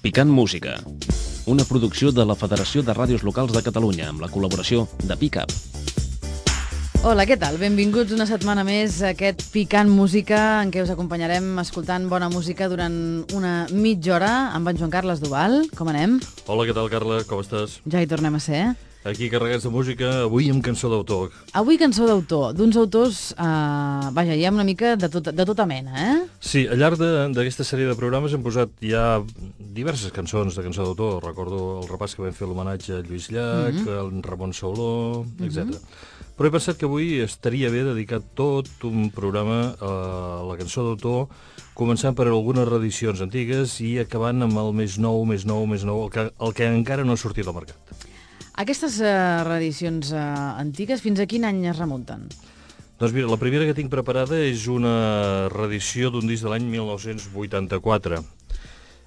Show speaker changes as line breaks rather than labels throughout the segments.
Picant Música, una producció de la Federació de Ràdios Locals de Catalunya amb la col·laboració de Picap.
Hola, què tal? Benvinguts una setmana més a aquest Picant Música en què us acompanyarem escoltant bona música durant una mitja hora amb en Joan Carles Duval. Com anem?
Hola, què tal, Carla? Com estàs?
Ja hi tornem a ser, eh?
Aquí carregats de música, avui amb cançó d'autor.
Avui cançó d'autor, d'uns autors, eh, vaja, hi ha una mica de, tot, de tota mena, eh?
Sí, al llarg de- d'aquesta sèrie de programes hem posat ja diverses cançons de cançó d'autor. Recordo el repàs que vam fer l'homenatge a Lluís Llach, mm -hmm. al Ramon Sauló, etc. Però he pensat que avui estaria bé dedicar tot un programa a la cançó d'autor, començant per algunes reedicions antigues i acabant amb el més nou, més nou, més nou, el que, el que encara no ha sortit al mercat.
Aquestes eh, reedicions eh, antigues, fins a quin any es remunten?
Doncs mira, la primera que tinc preparada és una reedició d'un disc de l'any 1984.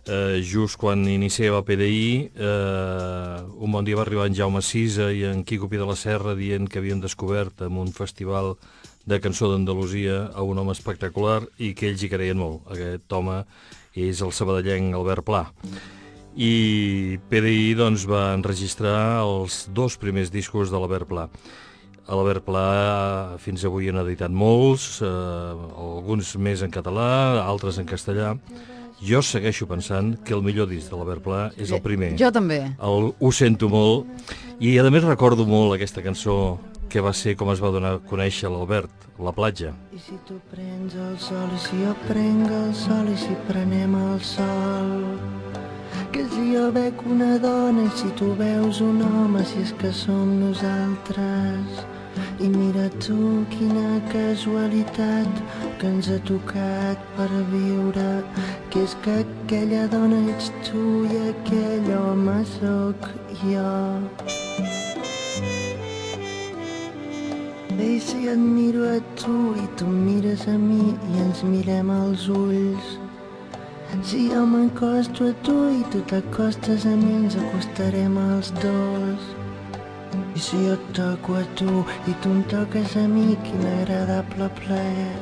Eh, just quan iniciava PDI, eh, un bon dia va arribar en Jaume Sisa i en Quico Pi de la Serra dient que havien descobert en un festival de cançó d'Andalusia a un home espectacular i que ells hi creien molt. Aquest home és el sabadellenc Albert Pla. I PDI doncs, va enregistrar els dos primers discos de l'Albert Pla. A l'Albert Pla fins avui han editat molts, eh, alguns més en català, altres en castellà. Jo segueixo pensant que el millor disc de l'Albert Pla és el primer.
Jo també.
El Ho sento molt. I a més recordo molt aquesta cançó que va ser com es va donar a conèixer l'Albert, La platja.
I si tu prens el sol i si jo prenc el sol i si prenem el sol que si jo veig una dona i si tu veus un home si és que som nosaltres. I mira tu quina casualitat que ens ha tocat per viure que és que aquella dona ets tu i aquell home sóc jo. I si et miro a tu i tu mires a mi i ens mirem als ulls si jo m'acosto a tu i tu t'acostes a mi ens acostarem els dos. I si jo et toco a tu i tu em toques a mi quin agradable plaer.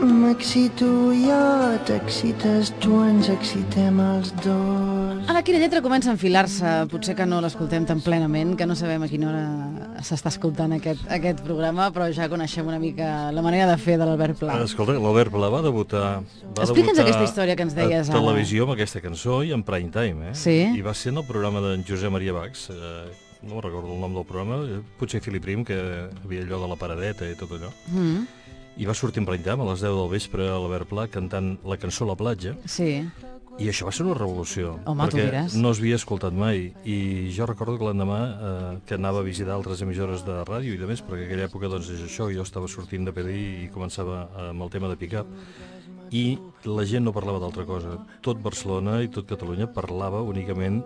M'excito jo t'excites tu ens excitem els dos
Ara, quina lletra comença a enfilar-se. Potser que no l'escoltem tan plenament, que no sabem a quina hora s'està escoltant aquest, aquest programa, però ja coneixem una mica la manera de fer de l'Albert Pla.
Escolta, l'Albert Pla va debutar... Va
Explica'ns
debutar
aquesta història que ens deies
a
ara.
televisió amb aquesta cançó i en prime time, eh?
Sí.
I va ser en el programa d'en Josep Maria Bax, eh, no recordo el nom del programa, eh, potser Filip Prim, que havia allò de la paradeta i tot allò.
Mm,
I va sortir en prime time a les 10 del vespre a l'Albert Pla cantant la cançó La platja,
sí.
I això va ser una revolució,
Home,
perquè no es havia escoltat mai. I jo recordo que l'endemà eh, que anava a visitar altres emissores de ràdio i de més, perquè aquella època doncs, és això, jo estava sortint de PDI i començava amb el tema de pick-up, i la gent no parlava d'altra cosa. Tot Barcelona i tot Catalunya parlava únicament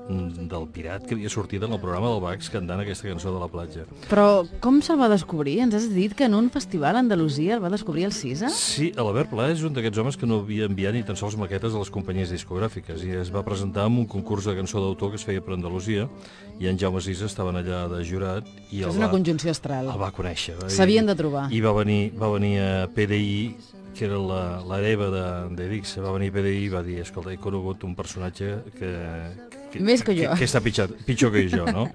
del pirat que havia sortit en el programa del Bax cantant aquesta cançó de la platja.
Però com se'l va descobrir? Ens has dit que en un festival a Andalusia el va descobrir el Cisa?
Sí, l'Albert Pla és un d'aquests homes que no havia enviat ni tan sols maquetes a les companyies discogràfiques i es va presentar en un concurs de cançó d'autor que es feia per Andalusia i en Jaume Sisa estaven allà de jurat i
és
el
una
va,
conjunció astral.
el va conèixer.
S'havien de trobar.
I va venir, va venir a PDI que era la- l'hereva de- d'Erix, va venir a PDI i va dir, escolta, he conegut un personatge que... que
Més que jo.
Que, que està pitjor, pitjor que jo, no?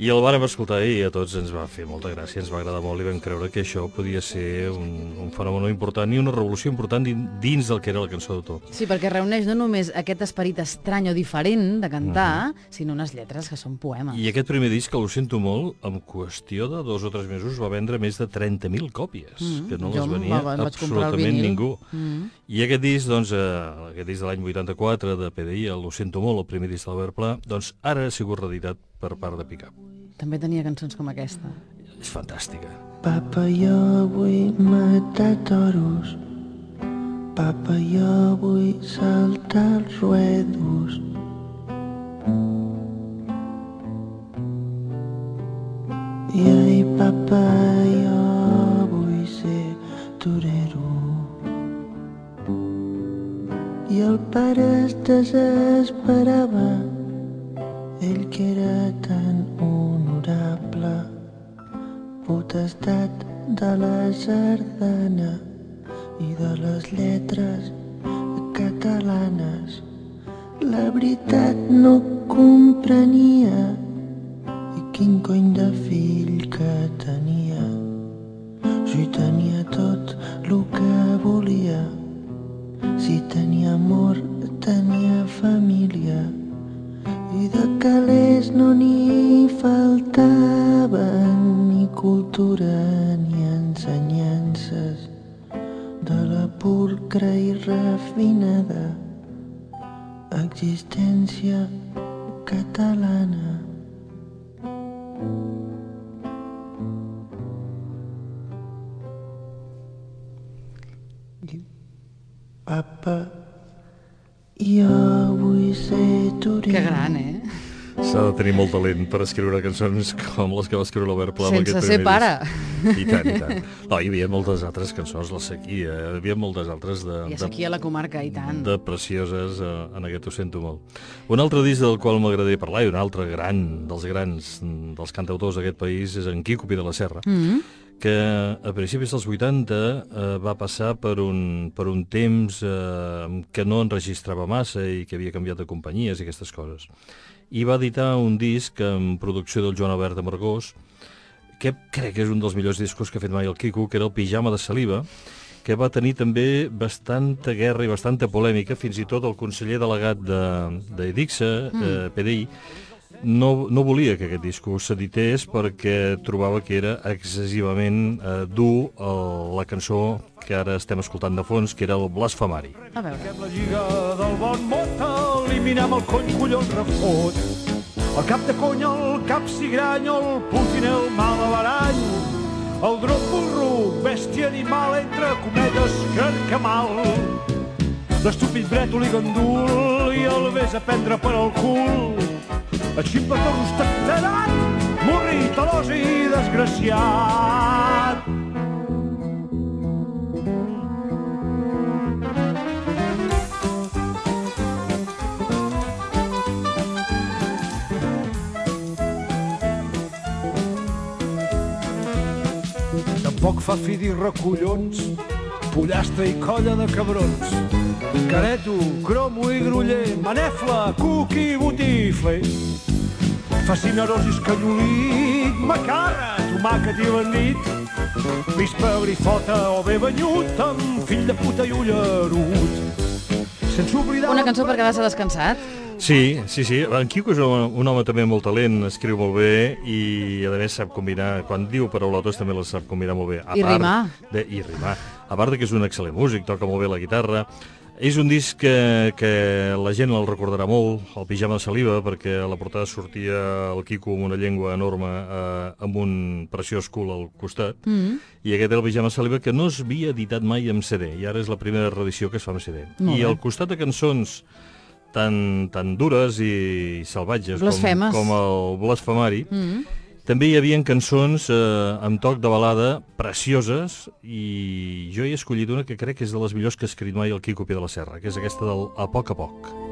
I el vàrem escoltar i a tots ens va fer molta gràcia, ens va agradar molt i vam creure que això podia ser un, un fenomen important i una revolució important din- dins del que era la cançó d'autor.
Sí, perquè reuneix no només aquest esperit estrany o diferent de cantar,
Mhm.
sinó unes lletres que són poemes.
I aquest primer disc, que ho sento molt, en qüestió de dos o tres mesos va vendre més de 30.000 còpies,
Mm,
que no
jo
les venia
va-
absolutament ningú.
Mm.
I aquest disc, doncs, eh, aquest disc de l'any 84 de PDI, el Ho sento molt, el primer disc d'Albert Pla, doncs ara ha sigut reeditat per part de Pickup.
També tenia cançons com aquesta.
És fantàstica.
Papa, jo vull matar toros. Papa, jo vull saltar els ruedos. I ai, papa, jo vull ser torero. I el pare es desesperava, potestat de la sardana i de les lletres catalanes. La veritat no comprenia. I quin cony de fill existència catalana. Papa, jo vull ser turí.
Que gran, eh?
S'ha de tenir molt talent per escriure cançons com les que va escriure l'Albert Pla.
Sense ser pare.
disc. I tant, i tant. No, hi havia moltes altres cançons, la sequia, hi havia moltes altres de,
I
de,
aquí a la comarca, i tant.
de precioses, eh, en aquest ho sento molt. Un altre disc del qual m'agradaria parlar, i un altre gran, dels grans, dels cantautors d'aquest país, és en Quico Pi de la Serra,
Mm -hmm.
que a principis dels 80 eh, va passar per un, per un temps eh, que no enregistrava massa i que havia canviat de companyies i aquestes coses. I va editar un disc en producció del Joan Albert de Margós, que crec que és un dels millors discos que ha fet mai el Quico, que era el Pijama de Saliva, que va tenir també bastanta guerra i bastanta polèmica, fins i tot el conseller delegat d'Edixa, de, mm. eh, PDI, no, no volia que aquest disco s'edités perquè trobava que era excessivament eh, dur el, la cançó que ara estem escoltant de fons, que era el Blasfemari.
A veure.
Fem la lliga del bon mot, eliminem el cony collons refot. El cap de cony, el cap cigrany, el putin, el mal averany. El drop burro, bèstia animal, entre cometes, carcamal. L'estúpid brètol i gandul i el ves a prendre per al cul. El ximpatorros tactarat, morri, talós i desgraciat. Tampoc fa fi dir recollons, pollastre i colla de cabrons. Careto, cromo i gruller, manefla, cuc i botifler. Fascinerós i escanyolit, macarra, tomàquet i bandit. Vispa, grifota o bé banyut, amb fill de puta i ullerut. Sense oblidar...
Una cançó per quedar-se descansat.
Sí, sí, sí. En Quico és un, un home també amb molt talent, escriu molt bé i a més sap combinar, quan diu paraulotes també les sap combinar molt bé. A
I
part
rimar.
De, I rimar. A part de que és un excel·lent músic, toca molt bé la guitarra, és un disc que, que la gent el recordarà molt, el pijama de saliva, perquè a la portada sortia el Quico amb una llengua enorme eh, amb un preciós cul al costat,
Mm -hmm.
i aquest era el pijama de saliva que no s'havia editat mai en CD, i ara és la primera reedició que es fa en CD.
Molt
I
bé.
al costat de cançons tan, tan dures i salvatges com, com el Blasfemari,
Mm -hmm.
també hi havia cançons eh, amb toc de balada precioses i jo he escollit una que crec que és de les millors que ha escrit mai el Quico Pi de la Serra, que és aquesta del A poc a poc.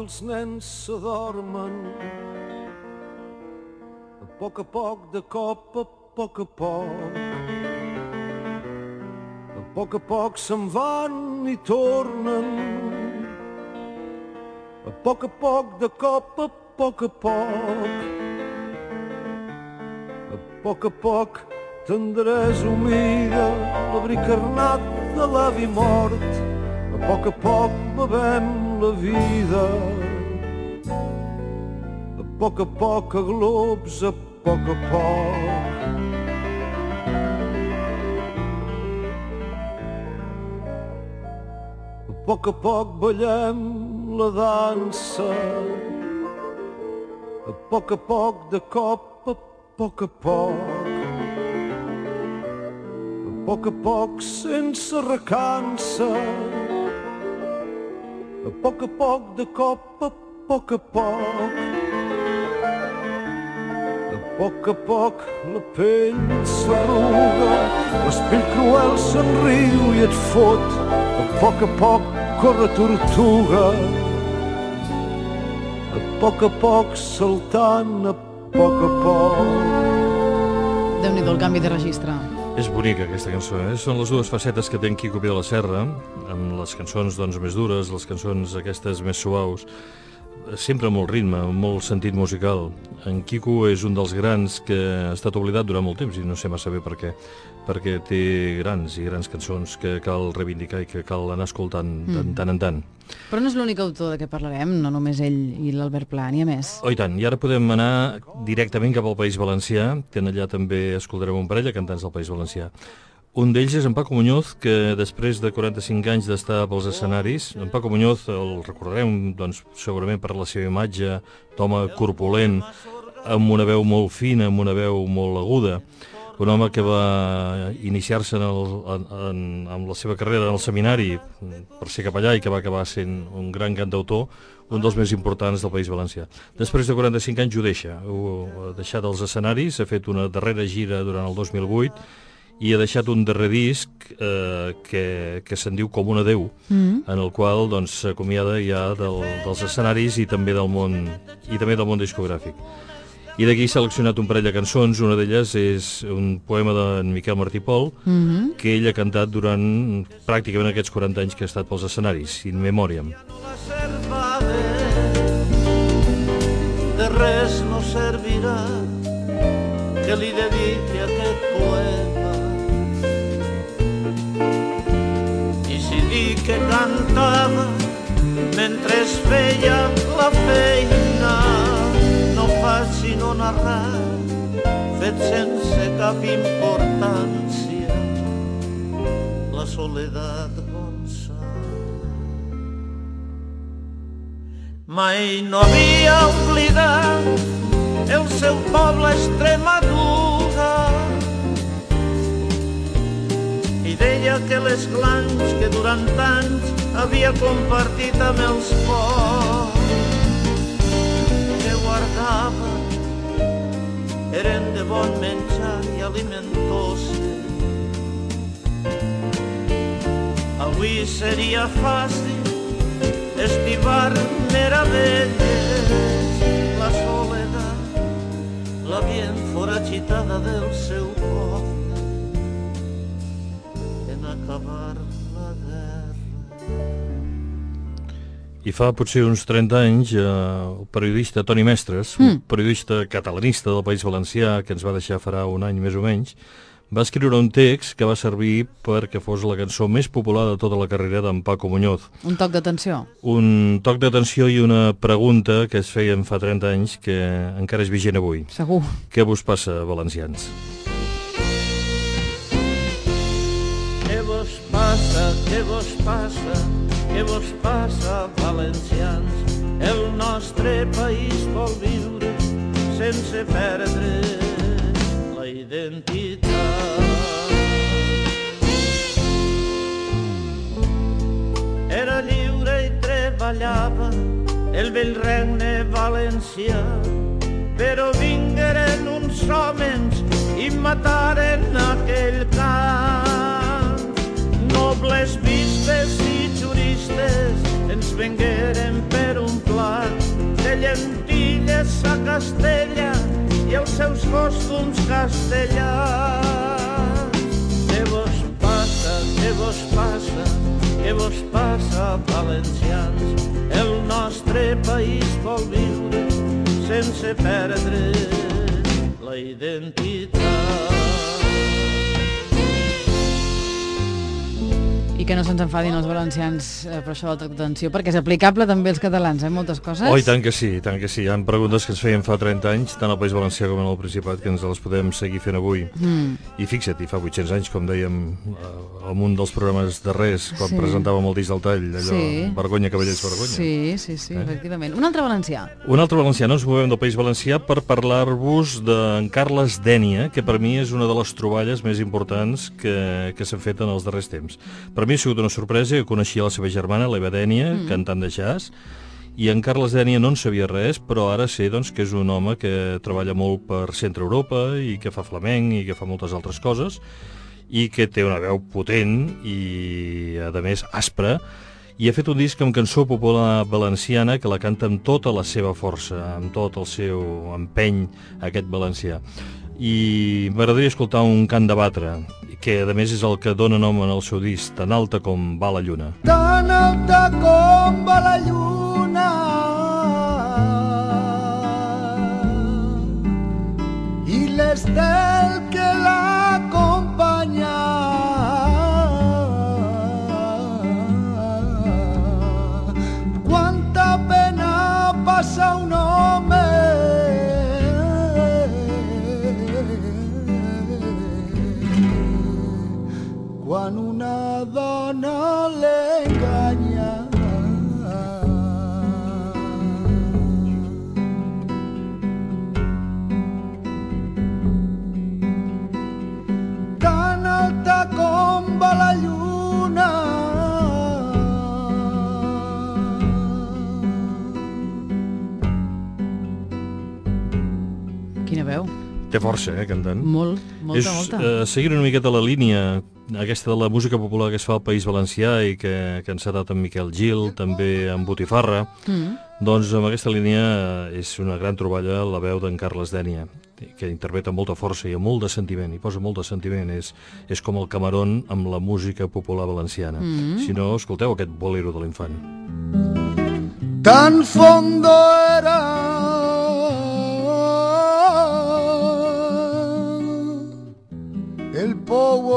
Poc els nens s'adormen. A poc a poc, de cop a poc a poc. A poc a poc se'n van i tornen. A poc a poc, de cop a poc a poc. A poc a poc, tendresa humida, l'abric carnat de l'avi mort. A poc a poc bevem la vida. A poc a poc a globs, a poc a poc. A poc a poc ballem la dansa. A poc a poc, de cop, a poc a poc. A poc a poc, sense recança. A poc a poc, de cop, a poc a poc. A poc a poc la pell s'arruga, l'espill cruel se'n riu i et fot. A poc a poc corre tortuga, a poc a poc saltant, a poc a poc.
Déu-n'hi-do el canvi de registre.
És bonica aquesta cançó, eh? Són les dues facetes que té en Quico de la Serra, amb les cançons doncs, més dures, les cançons aquestes més suaus, sempre molt ritme, molt sentit musical. En Quico és un dels grans que ha estat oblidat durant molt temps, i no sé massa bé per què, perquè té grans i grans cançons que cal reivindicar i que cal anar escoltant de
Mm.
tant en tant.
Però no és l'únic autor de què parlarem, no només ell i l'Albert Pla, n'hi ha més.
Oh, i tant. I ara podem anar directament cap al País Valencià, que allà també escoltarem un parell de cantants del País Valencià. Un d'ells és en Paco Muñoz, que després de 45 anys d'estar pels escenaris, en Paco Muñoz el recordarem doncs, segurament per la seva imatge d'home corpulent, amb una veu molt fina, amb una veu molt aguda, un home que va iniciar-se en el, en, en, amb la seva carrera en el seminari per ser capellà i que va acabar sent un gran cantautor, un dels més importants del País Valencià. Després de 45 anys ho deixa, ho ha deixat els escenaris, ha fet una darrera gira durant el 2008 i ha deixat un darrer disc eh, que, que se'n diu Com un adeu,
Mm.
en el qual doncs, s'acomiada ja del, dels escenaris i també del món i també del món discogràfic. I d'aquí he seleccionat un parell de cançons, una d'elles és un poema d'en Miquel Martí Pol,
Mm -hmm.
que ell ha cantat durant pràcticament aquests 40 anys que ha estat pels escenaris, in memoriam.
de res no servirà que li dediqui aquest poema i si dic que cantava mentre es feia narrar fet sense cap importància. La soledat Gonçal mai no havia oblidat el seu poble Extremadura. I deia que les glans que durant anys havia compartit amb els pocs eren de bon menjar i alimentós. Avui seria fàcil estivar meravelles la soledat l'havien foragitada del seu poble en acabar la guerra
I fa potser uns 30 anys eh, el periodista Toni Mestres, mm. un periodista catalanista del País Valencià, que ens va deixar farà un any més o menys, va escriure un text que va servir perquè fos la cançó més popular de tota la carrera d'en Paco Muñoz.
Un toc d'atenció.
Un toc d'atenció i una pregunta que es feien fa 30 anys que encara és vigent avui.
Segur.
Què vos passa, valencians?
Què vos passa, què vos passa, què vos passa, valencians? El nostre país vol viure sense perdre la identitat. Era lliure i treballava el vell regne valencià, però vingueren uns homes i mataren aquell camp. Nobles bisbes i juristes ens vengueren per un plat de llentilles a Castella i els seus costums castellans. Què vos passa, què vos passa, què vos passa, valencians? El nostre país vol viure sense perdre la identitat.
Que no se'ns enfadin els valencians eh, per això del toc d'atenció, perquè és aplicable també als catalans, eh, moltes coses.
Oh, i tant que sí, tant que sí. Hi ha preguntes que ens feien fa 30 anys, tant al País Valencià com al Principat, que ens les podem seguir fent avui.
Mm.
I fixa't, i fa 800 anys, com dèiem, eh, en un dels programes darrers, quan
Sí.
presentàvem el disc del tall, allò,
Sí.
vergonya, cavallers, vergonya.
Sí, sí, sí,
Eh?
efectivament. Un altre valencià.
Un altre valencià, no ens movem del País Valencià per parlar-vos d'en Carles Dènia, que per mi és una de les troballes més importants que, que s'han fet en els darrers temps. Per mi ha sigut una sorpresa, que coneixia la seva germana, l'Eva Dènia, mm. cantant de jazz, i en Carles Dènia no en sabia res, però ara sé doncs, que és un home que treballa molt per Centre Europa i que fa flamenc i que fa moltes altres coses i que té una veu potent i, a més, aspra, i ha fet un disc amb cançó popular valenciana que la canta amb tota la seva força, amb tot el seu empeny, aquest valencià. I m'agradaria escoltar un cant de batre, que a més és el que dona nom el seu disc, tan alta com va la lluna.
Tan alta com va la lluna
Té força, eh, cantant.
Molt, molta,
és,
molta.
Eh, seguint una miqueta la línia aquesta de la música popular que es fa al País Valencià i que, que ha encetat amb Miquel Gil, també amb Botifarra,
Mm.
doncs amb aquesta línia eh, és una gran troballa la veu d'en Carles Dènia, que interpreta amb molta força i amb molt de sentiment, i posa molt de sentiment, és, és com el camarón amb la música popular valenciana.
Mm.
Si no, escolteu aquest bolero de l'infant.
tan fondo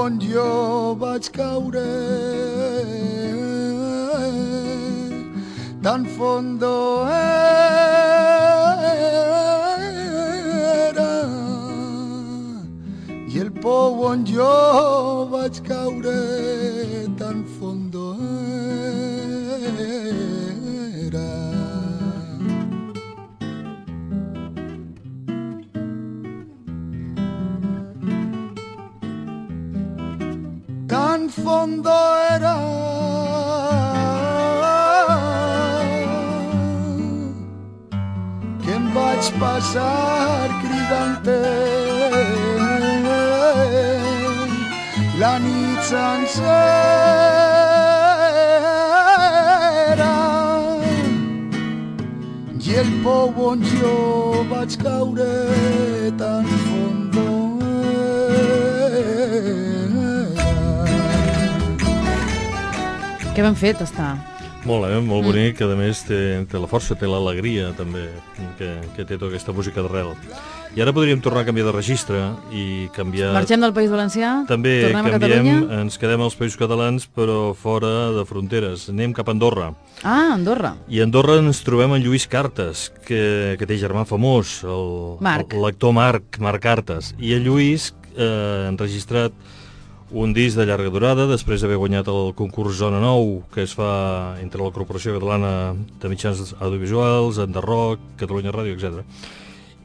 on jo vaig caure. Tan fondo era. I el pou on jo vaig caure fondo era. Que em vaig passar cridant la nit sencera i el pou on jo vaig caure tan
Que ben fet està.
Molt, eh? Molt bonic, que a més té, té la força, té l'alegria també, que, que té tota aquesta música d'arrel. I ara podríem tornar a canviar de registre i canviar...
Marxem del País Valencià,
També
tornem a
canviem,
Catalunya.
ens quedem als països catalans, però fora de fronteres. Anem cap a Andorra.
Ah, Andorra.
I a Andorra ens trobem en Lluís Cartes, que, que té germà famós, el
Marc.
l'actor Marc, Marc Cartes. I el Lluís eh, enregistrat un disc de llarga durada després d'haver guanyat el concurs Zona 9 que es fa entre la Corporació Catalana de Mitjans Audiovisuals, Enderroc, Catalunya Ràdio, etc.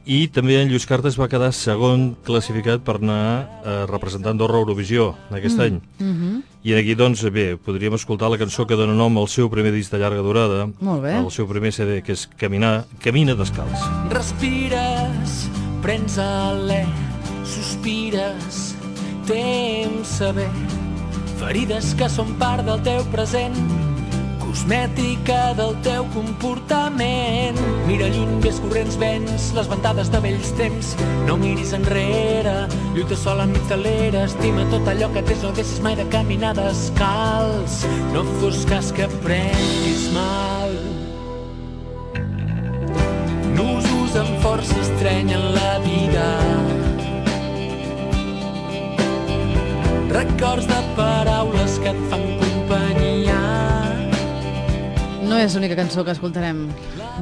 I també en Lluís Cartes va quedar segon classificat per anar a representar Andorra a Eurovisió aquest mm. any.
Mhm.
I aquí, doncs, bé, podríem escoltar la cançó que dona nom al seu primer disc de llarga durada,
Molt bé.
el seu primer CD, que és Caminar, Camina descalç.
Respires, prens alè, temps saber, ferides que són part del teu present, cosmètica del teu comportament. Mira lluny, ves corrents, vents, les ventades de vells temps. No miris enrere, lluita sola enmig de estima tot allò que tens, no deixis mai de caminar descalç. No fos cas que prenguis mal. Nusos amb força estrenyen la vida. Records de paraules que et fan companyia.
No és l'única cançó que escoltarem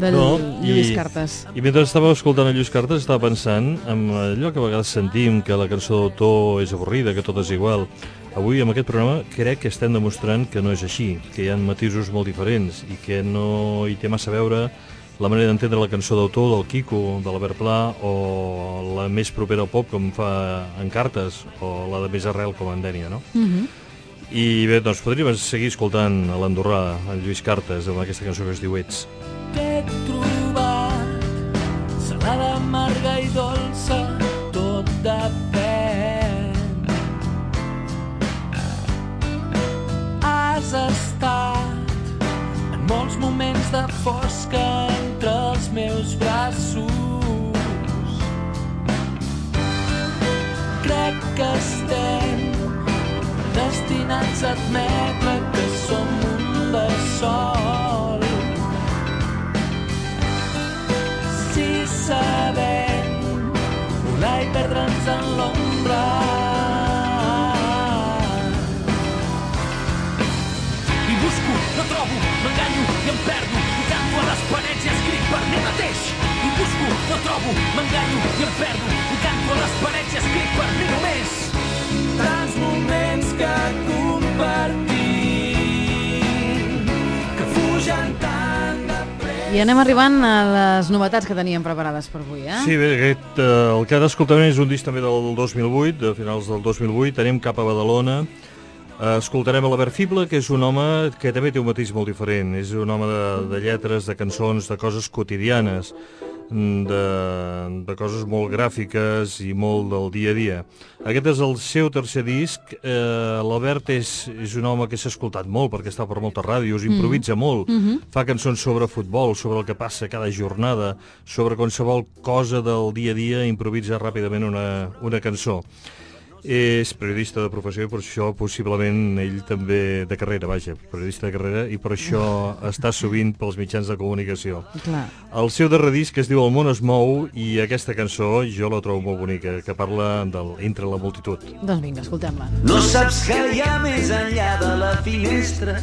del Lluís Cartes.
I mentre estava escoltant el Lluís Cartes estava pensant en allò que a vegades sentim, que la cançó d'autor és avorrida, que tot és igual. Avui, amb aquest programa, crec que estem demostrant que no és així, que hi ha matisos molt diferents i que no hi té massa a veure la manera d'entendre la cançó d'autor del Kiko, de l'Albert Pla, o la més propera al pop, com fa en Cartes, o la de més arrel, com en Dènia, no?
Uh -huh.
I bé, doncs podríem seguir escoltant a l'Andorrà, en Lluís Cartes, amb aquesta cançó que es diu Ets.
T'he trobat, salada, amarga i dolça, tot depèn. Has estat en molts moments de fosca, entre els meus braços. Crec que estem destinats a admetre no trobo, m'enganyo i em perdo. I canto a les parets i escric per mi només. Tants moments que compartim que fugen tant de pressa.
I anem arribant a les novetats que teníem preparades per avui, eh?
Sí, bé, aquest, eh, el que escoltarem és un disc també del 2008, de finals del 2008, anem cap a Badalona, eh, escoltarem a l'Albert Fible, que és un home que també té un matís molt diferent, és un home de, de lletres, de cançons, de coses quotidianes, de, de coses molt gràfiques i molt del dia a dia. Aquest és el seu tercer disc. Eh, L'Albert és, és un home que s'ha escoltat molt perquè està per moltes ràdios, improvisa molt, fa cançons sobre futbol, sobre el que passa cada jornada, sobre qualsevol cosa del dia a dia, improvisa ràpidament una, una cançó. És periodista de professió i per això possiblement ell també de carrera, vaja, periodista de carrera i per això està sovint pels mitjans de comunicació.
Clar.
El seu darrer disc es diu El món es mou i aquesta cançó jo la trobo molt bonica, que parla del entre la multitud.
Doncs vinga, escoltem-la.
No saps què hi ha més enllà de la finestra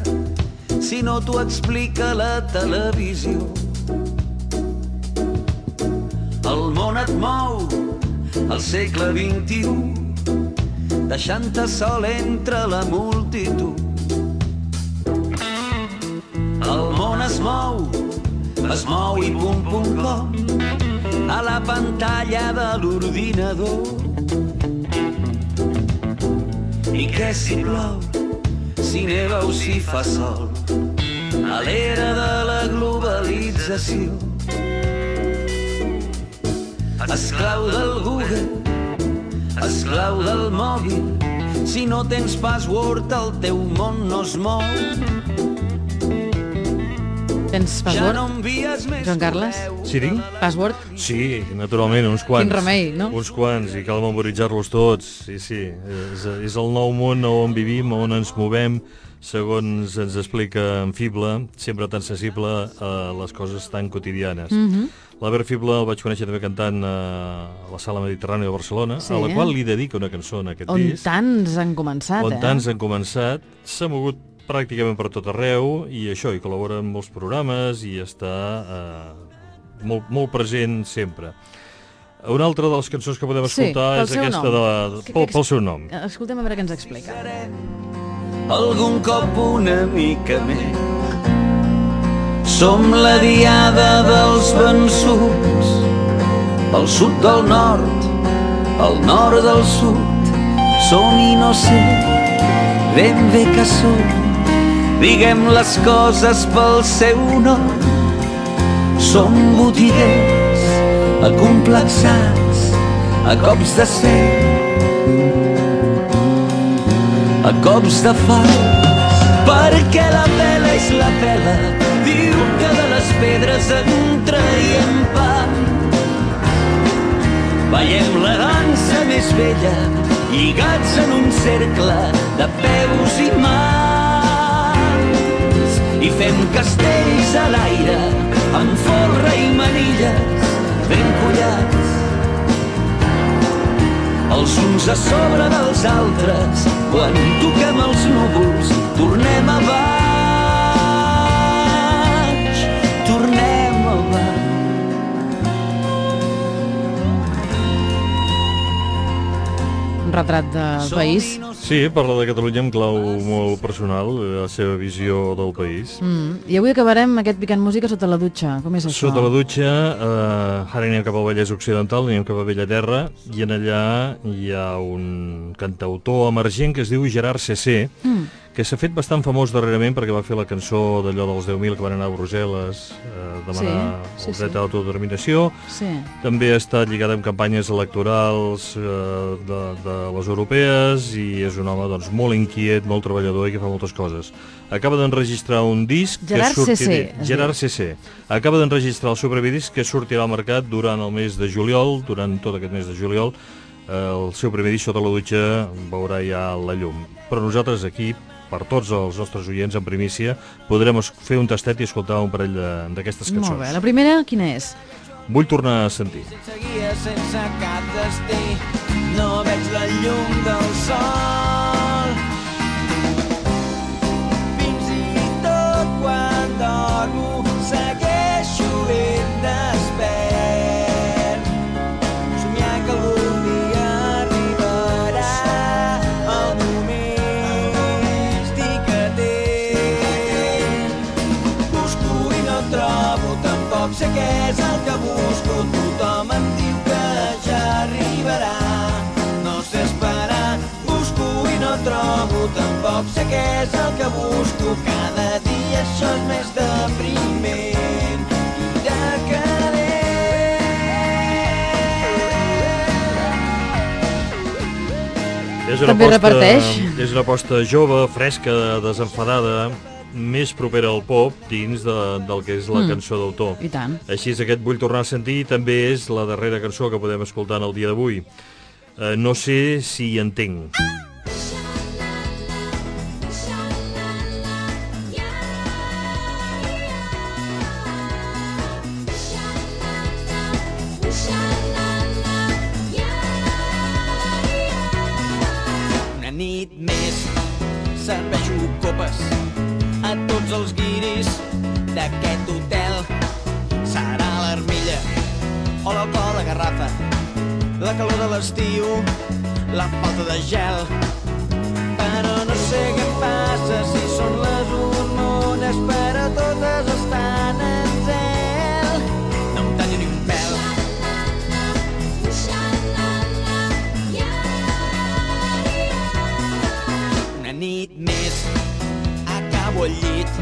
si no t'ho explica la televisió. El món et mou al segle XXI deixant-te sol entre la multitud. El món es mou, es mou i pum pum com a la pantalla de l'ordinador. I què si plou, si neva o si fa sol, a l'era de la globalització. Esclau del Google, esclau del mòbil, si no tens password el teu món no es mou.
Tens
Ja
password?
no envies més
Joan Carles?
Sí, tinc?
Password?
Sí, naturalment, uns quants.
Quin remei, no?
Uns quants, i cal memoritzar-los tots. Sí, sí, és, és el nou món on vivim, on ens movem, segons ens explica en Fible, sempre tan sensible a les coses tan quotidianes. Mm. -hmm. L'Albert Fible el vaig conèixer també cantant eh, a la Sala Mediterrània de Barcelona,
Sí.
a la qual li dedica una cançó en aquest
On
disc.
tants han començat,
on
eh?
tants han començat, s'ha mogut pràcticament per tot arreu i això, i col·labora en molts programes i està eh, molt, molt present sempre. Una altra de les cançons que podem
Sí,
escoltar
pel
és aquesta
nom.
de la, pel, pel seu nom.
Escoltem a veure què ens explica.
algun cop una mica més. Som la diada dels vençuts, el sud del nord, el nord del sud. Som i no sé ben bé que som, diguem les coses pel seu nom. Som botiguers, acomplexats, a cops de cel a cops de fals perquè la vela és la vela pedres en traiem pa. Veiem la dansa més vella lligats en un cercle de peus i mans. I fem castells a l'aire amb folre i manilles ben collats. Els uns a sobre dels altres. Quan toquem els núvols, tornem a tornem a.
Un retrat del país.
Sí, parla de Catalunya amb clau molt personal, la seva visió del país.
Mm. I avui acabarem aquest picant música sota la dutxa. Com és això?
Sota la dutxa, eh, ara anem cap al Vallès Occidental, anem cap a Bellaterra, i en allà hi ha un cantautor emergent que es diu Gerard CC,
Mm.
Que s'ha fet bastant famós darrerament perquè va fer la cançó d'allò dels 10.000 que van anar a Brussel·les a demanar
Sí, sí,
el dret
sí.
a l'autodeterminació.
Sí.
També ha estat lligat amb campanyes electorals eh, de, de les europees i és un home doncs, molt inquiet, molt treballador i que fa moltes coses. Acaba d'enregistrar un disc...
Gerard
que sortirà...
CC,
Gerard CC. Acaba d'enregistrar el seu primer disc que sortirà al mercat durant el mes de juliol, durant tot aquest mes de juliol. Eh, el seu primer disc sota la dutxa veurà ja la llum. Però nosaltres aquí, per tots els nostres oients en primícia, podrem fer un tastet i escoltar un parell de- d'aquestes cançons.
Molt bé. La primera, quina és?
Vull tornar a sentir.
sense guia, sense cap destí. No veig la llum del sol. Fins i tot quan dormo segueixo ben despert. És el que busco. Cada dia això és més depriment i decadent.
És una
També
aposta,
reparteix.
És una aposta jove, fresca, desenfadada, més propera al pop dins de, del que és la
Mm.
cançó d'autor.
I tant.
Així és, aquest Vull tornar a sentir també és la darrera cançó que podem escoltar en el dia d'avui. Eh, no sé si hi entenc.
Una la falta de gel. Però no sé què passa si són les hormones, però totes estan en zel. No em tallo ni un pèl. Una nit més acabo al llit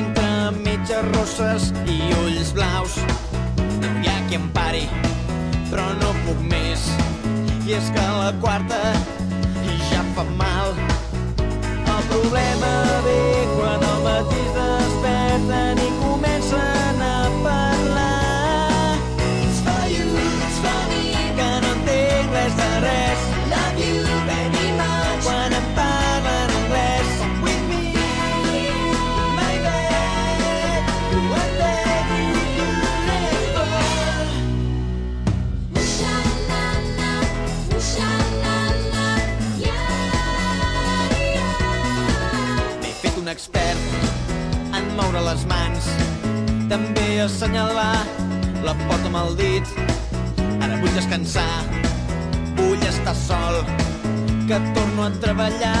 entre metges rosses i ulls blaus. No hi ha qui em pari, però no puc més. I és que la quarta les mans, també assenyalar la porta amb el dit. Ara vull descansar, vull estar sol, que torno a treballar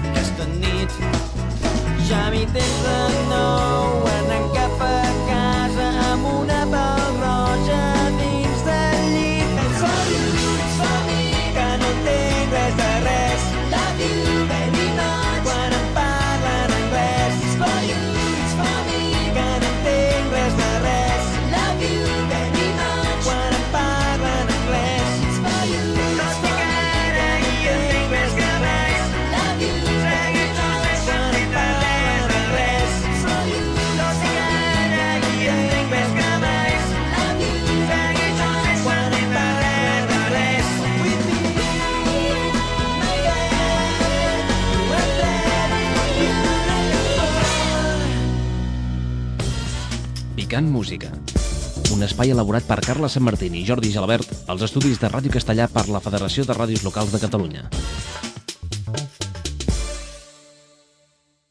aquesta nit. Ja m'hi tens de nou, anant cap a casa amb una pal
Picant Música. Un espai elaborat per Carla Sant Martín i Jordi Gelabert als estudis de Ràdio Castellà per la Federació de Ràdios Locals de Catalunya.